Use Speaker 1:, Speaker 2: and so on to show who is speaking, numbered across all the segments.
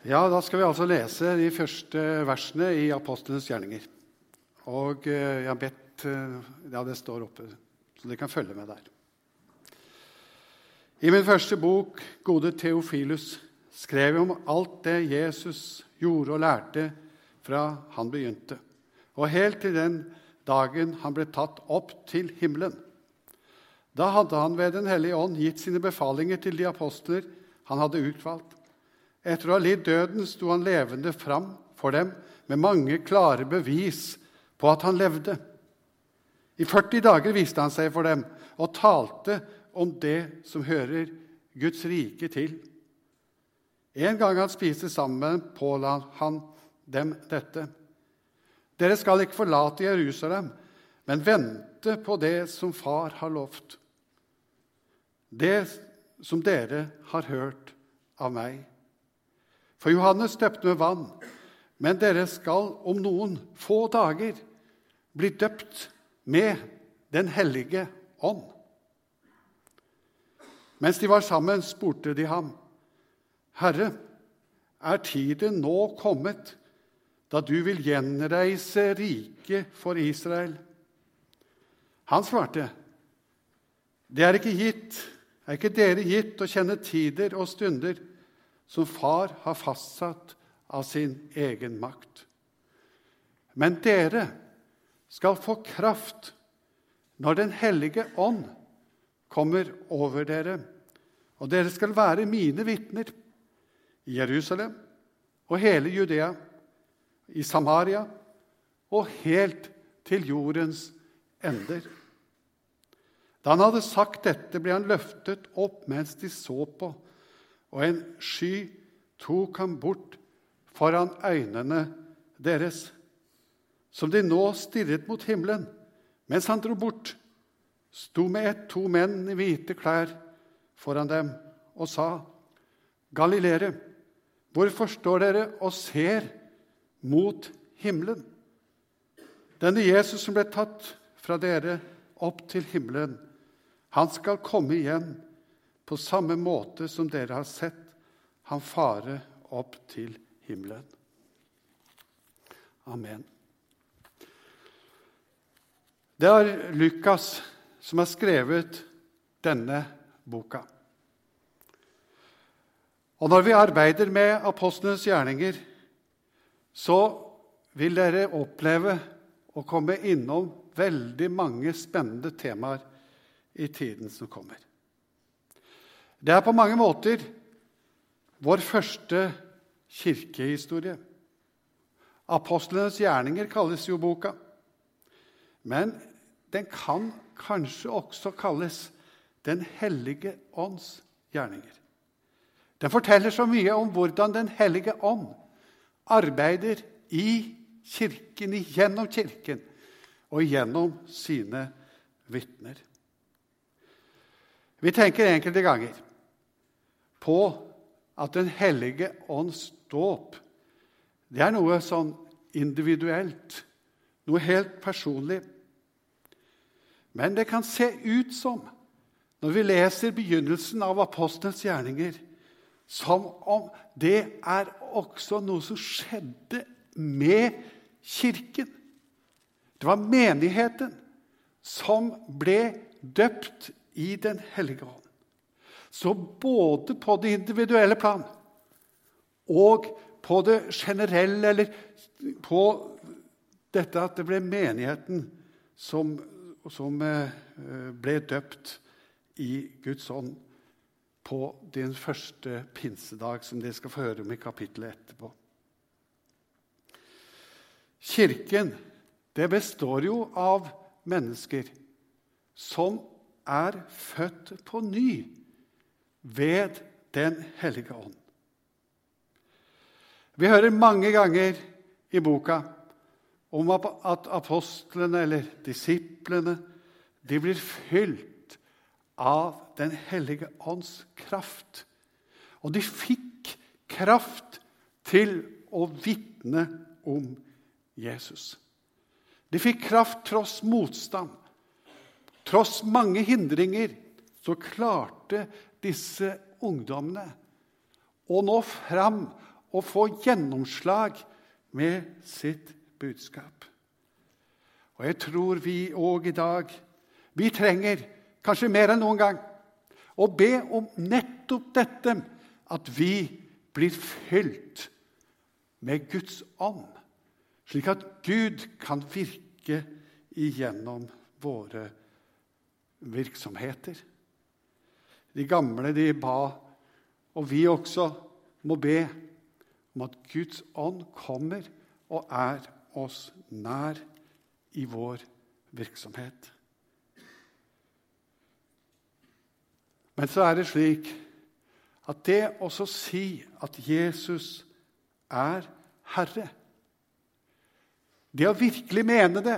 Speaker 1: Ja, Da skal vi altså lese de første versene i Apostlenes gjerninger. Og eh, jeg har bedt eh, Ja, det står oppe, så dere kan følge med der. I min første bok, 'Gode Theofilus', skrev jeg om alt det Jesus gjorde og lærte fra han begynte, og helt til den dagen han ble tatt opp til himmelen. Da hadde han ved Den hellige ånd gitt sine befalinger til de apostler han hadde utvalgt. Etter å ha lidd døden sto han levende fram for dem med mange klare bevis på at han levde. I 40 dager viste han seg for dem og talte om det som hører Guds rike til. En gang han spiste sammen, påla han dem dette. Dere skal ikke forlate Jerusalem, men vente på det som Far har lovt. Det som dere har hørt av meg. For Johannes døpte med vann, men dere skal om noen få dager bli døpt med Den hellige ånd. Mens de var sammen, spurte de ham, Herre, er tiden nå kommet da du vil gjenreise riket for Israel? Han svarte, Det er ikke gitt, er ikke dere gitt å kjenne tider og stunder som far har fastsatt av sin egen makt. Men dere skal få kraft når Den hellige ånd kommer over dere, og dere skal være mine vitner i Jerusalem og hele Judea, i Samaria og helt til jordens ender. Da han hadde sagt dette, ble han løftet opp mens de så på og en sky tok ham bort foran øynene deres, som de nå stirret mot himmelen. Mens han dro bort, sto med ett to menn i hvite klær foran dem og sa, Galilere, hvorfor står dere og ser mot himmelen? Denne Jesus som ble tatt fra dere opp til himmelen, han skal komme igjen på samme måte som dere har sett han fare opp til himmelen. Amen. Det er Lukas som har skrevet denne boka. Og når vi arbeider med apostlenes gjerninger, så vil dere oppleve å komme innom veldig mange spennende temaer i tiden som kommer. Det er på mange måter vår første kirkehistorie. Apostlenes gjerninger kalles jo boka. Men den kan kanskje også kalles Den hellige ånds gjerninger. Den forteller så mye om hvordan Den hellige ånd arbeider i Kirken, gjennom Kirken og gjennom sine vitner. Vi tenker enkelte ganger på at Den hellige ånds dåp det er noe sånn individuelt, noe helt personlig. Men det kan se ut som, når vi leser begynnelsen av apostelens gjerninger, som om det er også noe som skjedde med Kirken. Det var menigheten som ble døpt i Den hellige ånd. Så både på det individuelle plan og på det generelle, eller på dette at det ble menigheten som, som eh, ble døpt i Guds ånd på din første pinsedag, som dere skal få høre om i kapittelet etterpå. Kirken det består jo av mennesker som er født på ny ved Den hellige ånd. Vi hører mange ganger i boka om at apostlene, eller disiplene, de blir fylt av Den hellige ånds kraft. Og de fikk kraft til å vitne om Jesus. De fikk kraft tross motstand. Tross mange hindringer så klarte disse ungdommene å nå fram og få gjennomslag med sitt budskap. Og jeg tror vi òg i dag vi trenger, kanskje mer enn noen gang, å be om nettopp dette at vi blir fylt med Guds ånd, slik at Gud kan virke igjennom våre virksomheter. De gamle de ba, og vi også må be om at Guds ånd kommer og er oss nær i vår virksomhet. Men så er det slik at det også si at Jesus er Herre Det å virkelig mene det,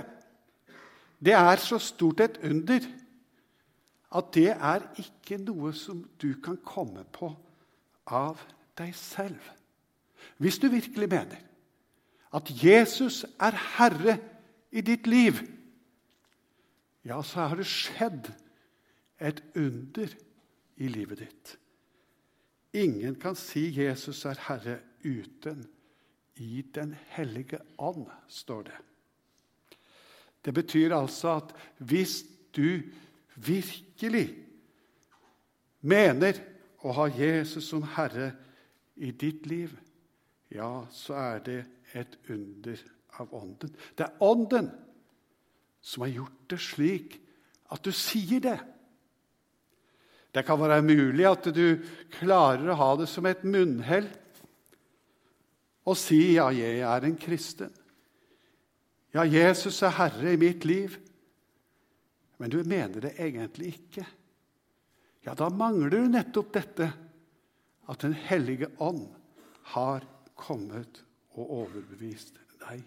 Speaker 1: det er så stort et under at det er ikke noe som du kan komme på av deg selv. Hvis du virkelig mener at Jesus er herre i ditt liv, ja, så har det skjedd et under i livet ditt. Ingen kan si Jesus er herre uten i Den hellige ånd, står det. Det betyr altså at hvis du virkelig mener å ha Jesus som herre i ditt liv, ja, så er det et under av Ånden. Det er Ånden som har gjort det slik at du sier det. Det kan være mulig at du klarer å ha det som et munnhell og si ja, jeg er en kristen. Ja, Jesus er herre i mitt liv. Men du mener det egentlig ikke. Ja, da mangler du nettopp dette at Den hellige ånd har kommet og overbevist deg.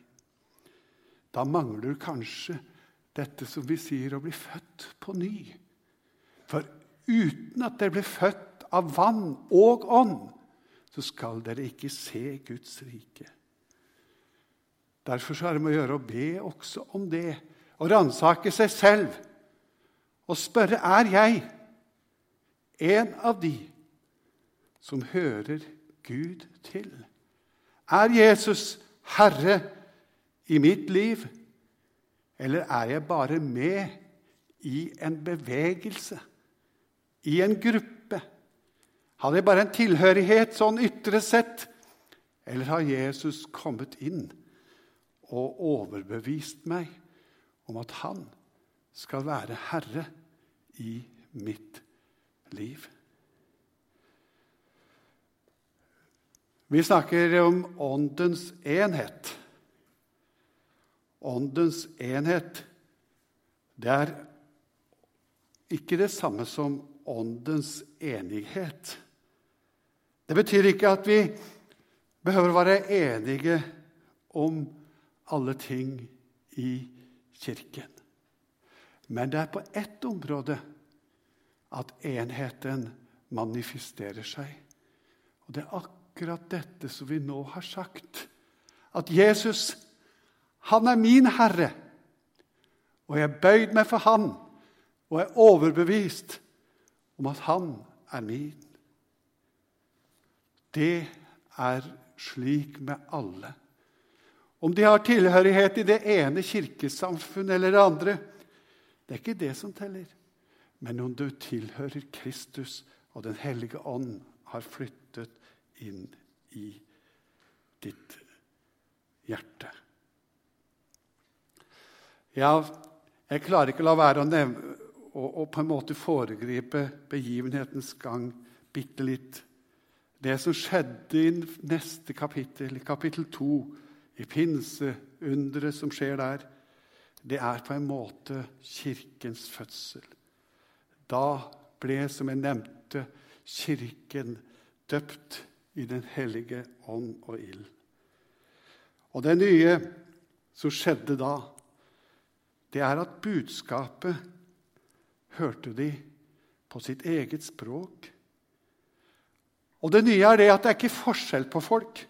Speaker 1: Da mangler du kanskje dette som vi sier å bli født på ny. For uten at dere blir født av vann og ånd, så skal dere ikke se Guds rike. Derfor er det med å gjøre å be også om det, og ransake seg selv og spørre er jeg en av de som hører Gud til. Er Jesus Herre i mitt liv, eller er jeg bare med i en bevegelse, i en gruppe? Hadde jeg bare en tilhørighet sånn ytre sett? Eller har Jesus kommet inn og overbevist meg om at han skal være herre i mitt liv? Vi snakker om åndens enhet. Åndens enhet det er ikke det samme som åndens enighet. Det betyr ikke at vi behøver å være enige om alle ting i Kirken. Men det er på ett område at enheten manifesterer seg. Og Det er akkurat dette som vi nå har sagt. At Jesus, han er min herre. Og jeg er bøyd meg for han, og er overbevist om at han er min. Det er slik med alle. Om de har tilhørighet i det ene kirkesamfunnet eller det andre, det er ikke det som teller. Men om du tilhører Kristus, og Den hellige ånd har flyttet inn i ditt hjerte. Ja, jeg klarer ikke å la være å nevne og, på en måte foregripe begivenhetens gang bitte litt. Det som skjedde i neste kapittel, kapittel to, i pinseunderet som skjer der, det er på en måte Kirkens fødsel. Da ble, som jeg nevnte, Kirken døpt i Den hellige ånd og ild. Og det nye som skjedde da, det er at budskapet hørte de på sitt eget språk og det nye er det at det er ikke forskjell på folk.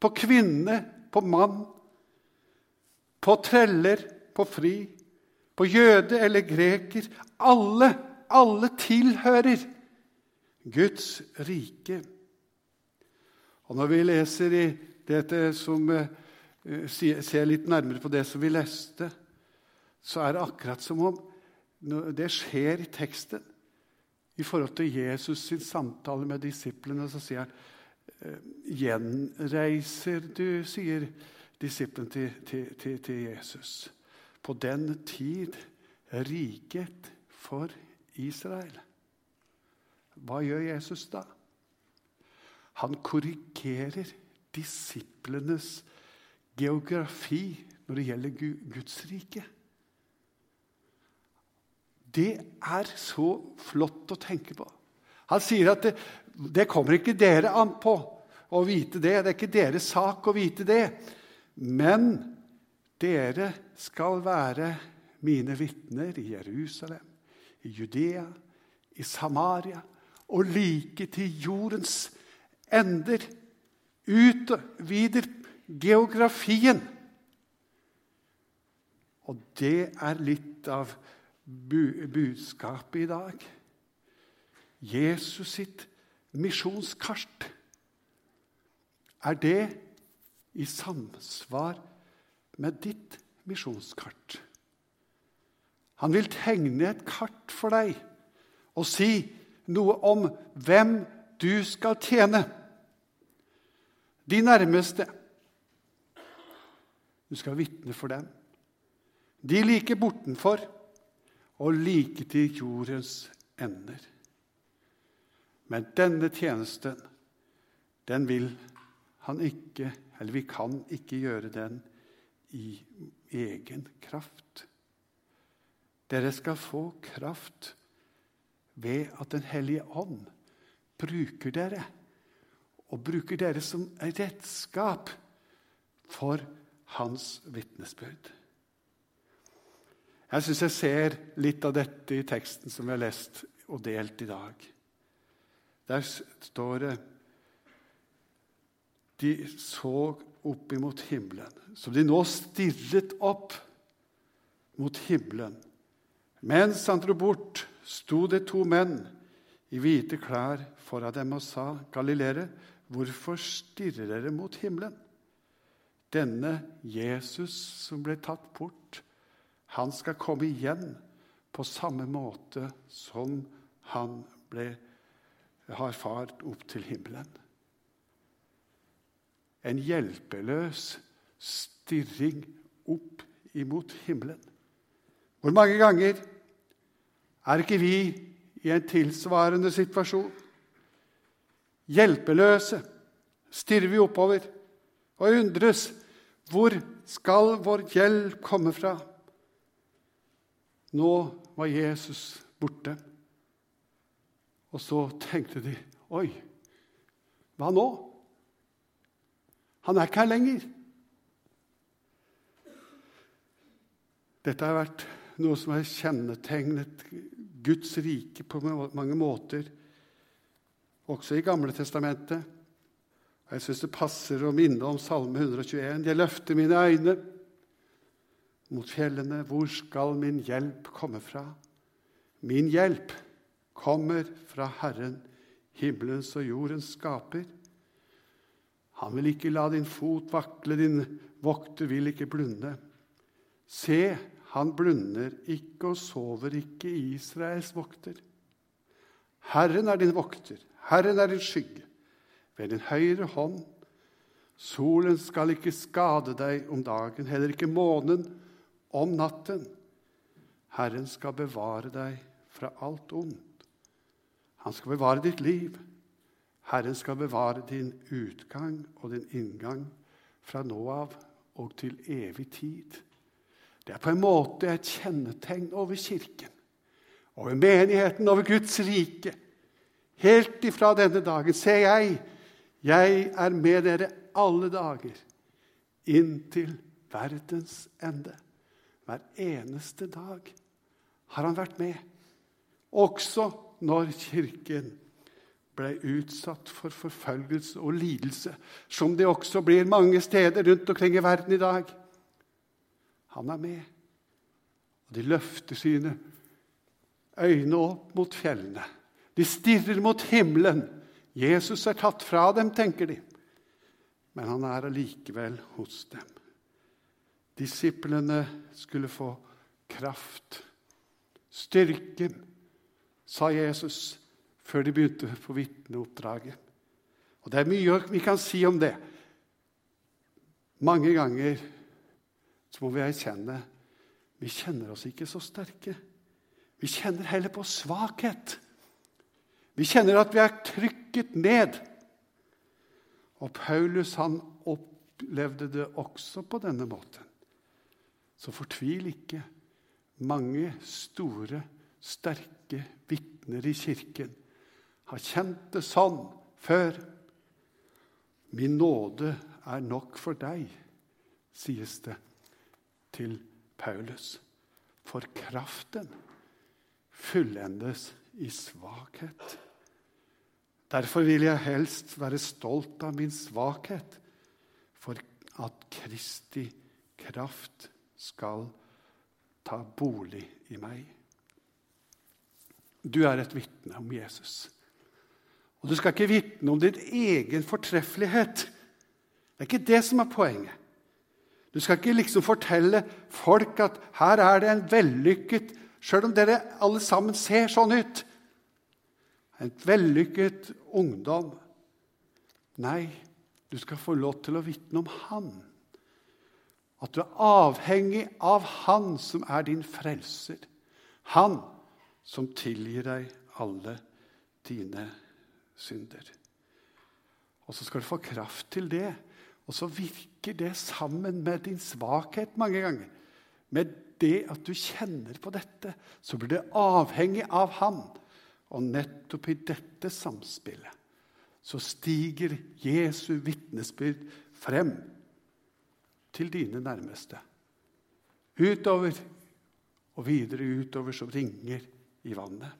Speaker 1: På kvinne, på mann, på treller, på fri, på jøde eller greker. Alle, alle tilhører Guds rike. Og når vi leser i dette som eh, ser litt nærmere på det som vi leste, så er det akkurat som om det skjer i teksten. I forhold til Jesus sin samtale med disiplene så sier han eh, Gjenreiser du, sier disiplen til, til, til, til Jesus, på den tid riket for Israel. Hva gjør Jesus da? Han korrigerer disiplenes geografi når det gjelder Guds rike. Det er så flott å tenke på. Han sier at det, det kommer ikke dere an på å vite det. Det er ikke deres sak å vite det. Men dere skal være mine vitner i Jerusalem, i Judea, i Samaria og like til jordens ender. Utvider geografien. Og det er litt av budskapet i dag. Jesus sitt misjonskart. Er det i samsvar med ditt misjonskart? Han vil tegne et kart for deg og si noe om hvem du skal tjene. De nærmeste. Du skal vitne for dem. De like bortenfor og like til jordens ender. Men denne tjenesten, den vil han ikke Eller vi kan ikke gjøre den i egen kraft. Dere skal få kraft ved at Den hellige ånd bruker dere, og bruker dere som redskap for hans vitnesbyrd. Jeg syns jeg ser litt av dette i teksten som vi har lest og delt i dag. Der står det De så opp imot himmelen, som de nå stirret opp mot himmelen. Mens han dro bort, sto det to menn i hvite klær foran dem og sa, 'Galilere, hvorfor stirrer dere mot himmelen?' Denne Jesus som ble tatt bort, han skal komme igjen på samme måte som han ble, har fart opp til himmelen. En hjelpeløs stirring opp imot himmelen. Hvor mange ganger er ikke vi i en tilsvarende situasjon? Hjelpeløse stirrer vi oppover og undres hvor skal vår hjelp komme fra? Nå var Jesus borte. Og så tenkte de Oi, hva nå? Han er ikke her lenger. Dette har vært noe som har kjennetegnet Guds rike på mange måter, også i Gamle testamentet. Jeg syns det passer å minne om Salme 121. Jeg løfter mine øyne mot fjellene. Hvor skal min hjelp komme fra? Min hjelp kommer fra Herren, himmelens og jordens skaper. Han vil ikke la din fot vakle, din vokter vil ikke blunde. Se, han blunder ikke og sover ikke, Israels vokter. Herren er din vokter, Herren er din skygge ved din høyre hånd. Solen skal ikke skade deg om dagen, heller ikke månen om natten. Herren skal bevare deg fra alt ondt. Han skal bevare ditt liv. Herren skal bevare din utgang og din inngang fra nå av og til evig tid. Det er på en måte et kjennetegn over Kirken, over menigheten, over Guds rike. Helt ifra denne dagen ser jeg jeg er med dere alle dager inntil verdens ende. Hver eneste dag har han vært med. Også når Kirken ble utsatt for forfølgelse og lidelse, som det også blir mange steder rundt omkring i verden i dag. Han er med, og de løfter sine øyne opp mot fjellene. De stirrer mot himmelen Jesus er tatt fra dem, tenker de. men han er allikevel hos dem. Disiplene skulle få kraft, styrke, sa Jesus før de begynte på vitneoppdraget. Og Det er mye vi kan si om det. Mange ganger så må vi erkjenne vi kjenner oss ikke så sterke. Vi kjenner heller på svakhet. Vi kjenner at vi er trykket ned. Og Paulus han opplevde det også på denne måten. Så fortvil ikke. Mange store, sterke vitner i kirken har kjent det sånn før. Min nåde er nok for deg, sies det til Paulus. For kraften fullendes i svakhet. Derfor vil jeg helst være stolt av min svakhet, for at Kristi kraft skal ta bolig i meg. Du er et vitne om Jesus. Og du skal ikke vitne om din egen fortreffelighet. Det er ikke det som er poenget. Du skal ikke liksom fortelle folk at her er det en vellykket Sjøl om dere alle sammen ser sånn ut. En vellykket ungdom. Nei, du skal få lov til å vitne om Han. At du er avhengig av Han som er din frelser. Han som tilgir deg alle dine synder. Og så skal du få kraft til det. Og så virker det sammen med din svakhet mange ganger. Med det at du kjenner på dette, så blir det avhengig av ham. Og nettopp i dette samspillet så stiger Jesu vitnesbyrd frem til dine nærmeste. Utover og videre utover som ringer i vannet.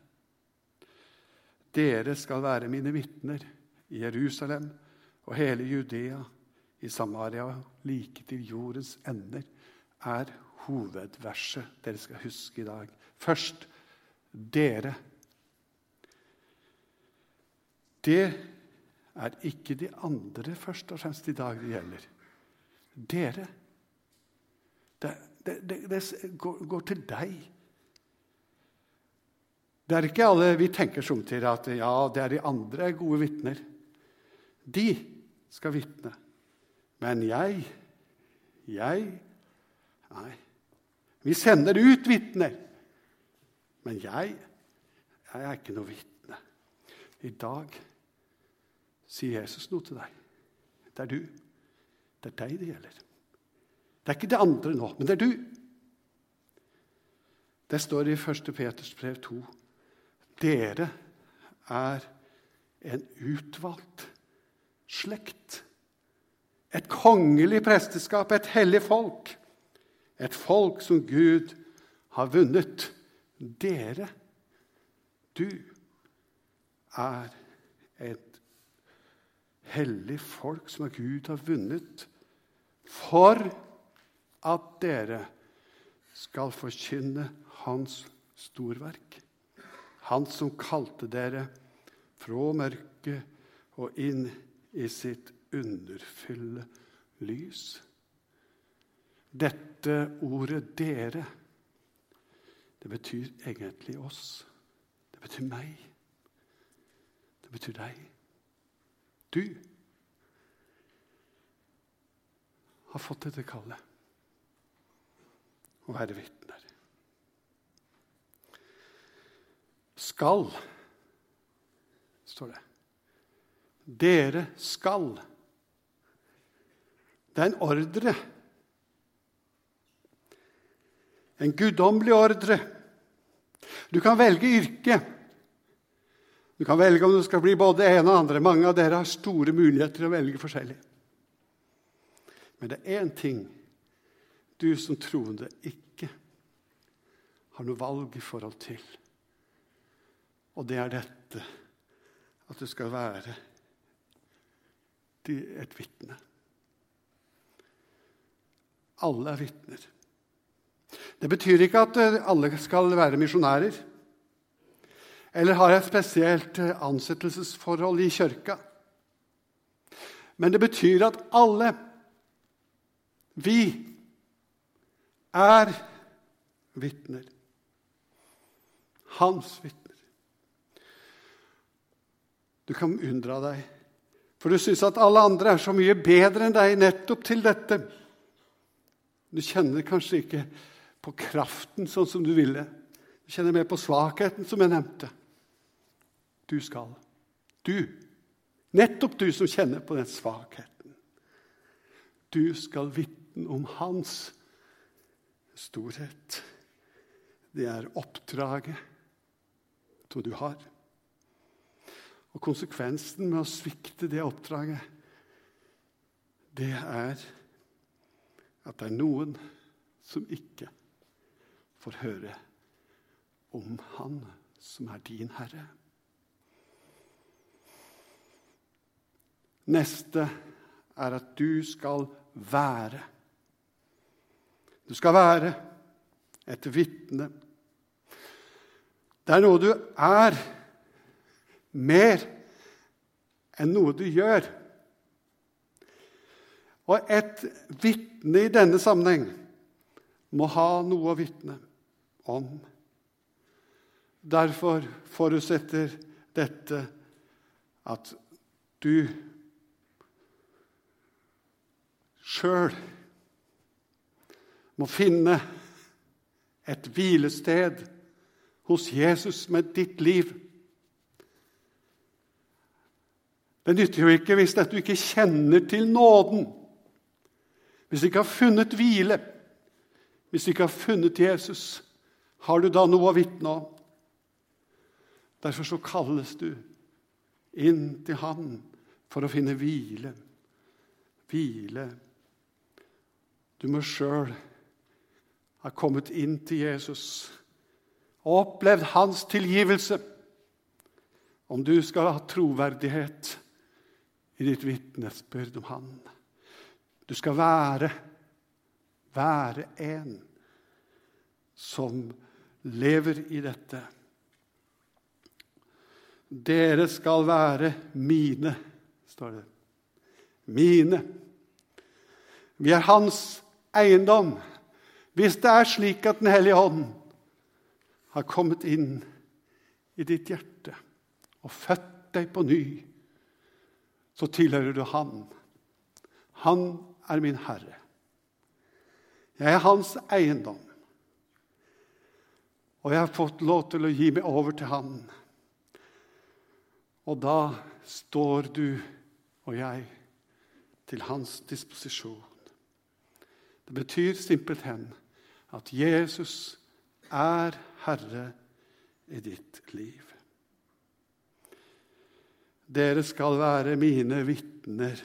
Speaker 1: Dere skal være mine vitner i Jerusalem og hele Judea, i Samaria, like til jordens ender, er hovedverset dere skal huske i dag. Først dere. Det er ikke de andre først og fremst i dag det gjelder. Dere. Det, det, det, det går, til deg. Det er ikke alle vi tenker somtider at ja, det er de andre gode vitner. De skal vitne. Men jeg, jeg Nei. Vi sender ut vitner. Men jeg, jeg er ikke noe vitne. I dag sier Jesus noe til deg. Det er du. Det er deg det gjelder. Det er ikke det andre nå, men det er du. Det står i 1. Peters brev 2 dere er en utvalgt slekt. Et kongelig presteskap, et hellig folk. Et folk som Gud har vunnet. Dere, du, er et hellig folk som Gud har vunnet, for at dere skal forkynne Hans storverk. Han som kalte dere fra mørket og inn i sitt underfylle lys. Dette ordet 'dere' det betyr egentlig oss. Det betyr meg. Det betyr deg. Du har fått dette kallet å være vitner. Skal, står det. Dere skal. Det er en ordre. En guddommelig ordre. Du kan velge yrke. Du kan velge om du skal bli både ene og andre. Mange av dere har store muligheter til å velge forskjellig. Men det er én ting du som troende ikke har noe valg i forhold til. Og det er dette at du skal være et vitne. Alle er vitner. Det betyr ikke at eh, alle skal være misjonærer eller har et spesielt eh, ansettelsesforhold i kirka. Men det betyr at alle, vi, er vitner. Hans vitner. Du kan undre deg, for du syns at alle andre er så mye bedre enn deg nettopp til dette. Du kjenner kanskje ikke på kraften sånn som du ville. Du kjenner mer på svakheten, som jeg nevnte. Du skal. Du. Nettopp du som kjenner på den svakheten. Du skal vitne om hans storhet. Det er oppdraget som du har. Og konsekvensen med å svikte det oppdraget, det er at det er noen som ikke får høre om Han som er din Herre. Neste er at du skal være. Du skal være et vitne. Det er noe du er, mer enn noe du gjør. Og et vitne i denne sammenheng må ha noe å vitne om. Derfor forutsetter dette at du sjøl må finne et hvilested hos Jesus med ditt liv. Det nytter jo ikke hvis du ikke kjenner til nåden, hvis du ikke har funnet hvile, hvis du ikke har funnet Jesus. Har du da noe å vitne om? Derfor så kalles du inn til Han for å finne hvile. Hvile. Du må sjøl ha kommet inn til Jesus og opplevd hans tilgivelse. Om du skal ha troverdighet i ditt vitnesbyrd om Han. Du skal være, være en som lever i dette. Dere skal være mine, står det. Mine. Vi er hans eiendom. Hvis det er slik at Den hellige ånd har kommet inn i ditt hjerte og født deg på ny, så tilhører du Han. Han er min Herre. Jeg er hans eiendom. Og jeg har fått lov til å gi meg over til Han. Og da står du og jeg til hans disposisjon. Det betyr simpelthen at Jesus er Herre i ditt liv. Dere skal være mine vitner,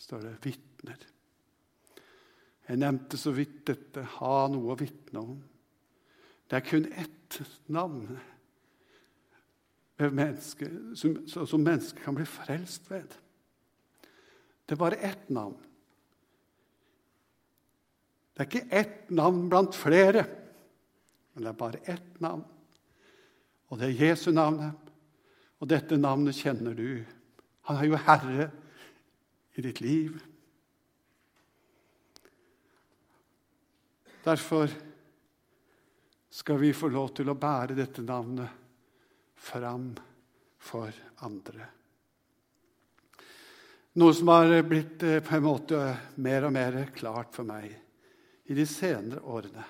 Speaker 1: står det. Vitner. Jeg nevnte så vidt dette ha noe å vitne om. Det er kun ett navn menneske, som, som mennesket kan bli frelst ved. Det er bare ett navn. Det er ikke ett navn blant flere, men det er bare ett navn. Og det er Jesu navnet. Og dette navnet kjenner du. Han er jo herre i ditt liv. Derfor skal vi få lov til å bære dette navnet fram for andre. Noe som har blitt eh, på en måte mer og mer klart for meg i de senere årene.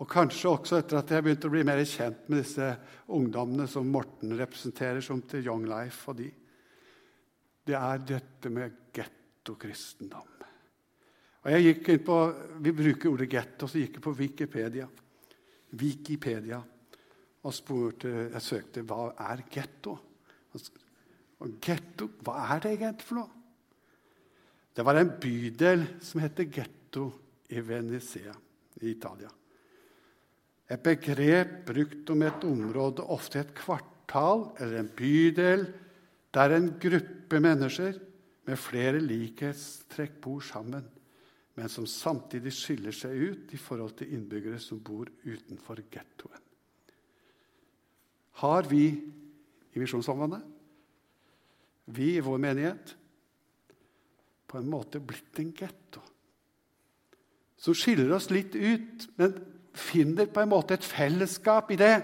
Speaker 1: Og kanskje også etter at jeg begynte å bli mer kjent med disse ungdommene som Morten representerer, som til Young Life og de. Det er dette med gettokristendom. Og jeg gikk inn på, Vi bruker ordet getto, så gikk jeg på Wikipedia. Wikipedia og spurte, jeg søkte hva er getto. Og getto, Hva er det egentlig for noe? Det var en bydel som heter getto i Venezia i Italia. Et begrep brukt om et område, ofte et kvartal eller en bydel, der en gruppe mennesker med flere likhetstrekk bor sammen, men som samtidig skiller seg ut i forhold til innbyggere som bor utenfor gettoen. Har vi i Misjonssambandet, vi i vår menighet, på en måte blitt en getto. Som skiller oss litt ut, men finner på en måte et fellesskap i det.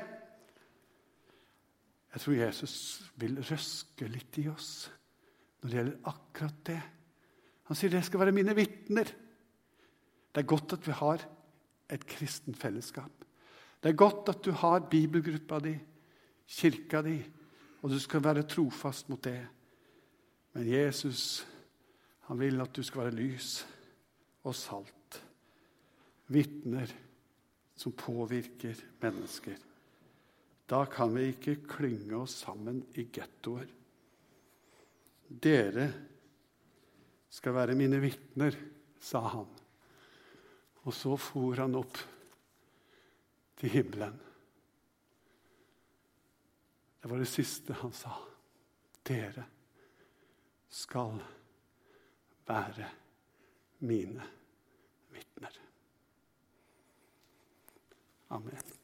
Speaker 1: Jeg tror Jesus vil røske litt i oss når det gjelder akkurat det. Han sier det skal være mine vitner. Det er godt at vi har et kristen fellesskap. Det er godt at du har bibelgruppa di, kirka di, og du skal være trofast mot det. Men Jesus han vil at du skal være lys og salt. Vitner som påvirker mennesker. Da kan vi ikke klynge oss sammen i gettoer. Dere skal være mine vitner, sa han. Og så for han opp til himmelen. Det var det siste han sa. Dere skal være mine vitner. Amen.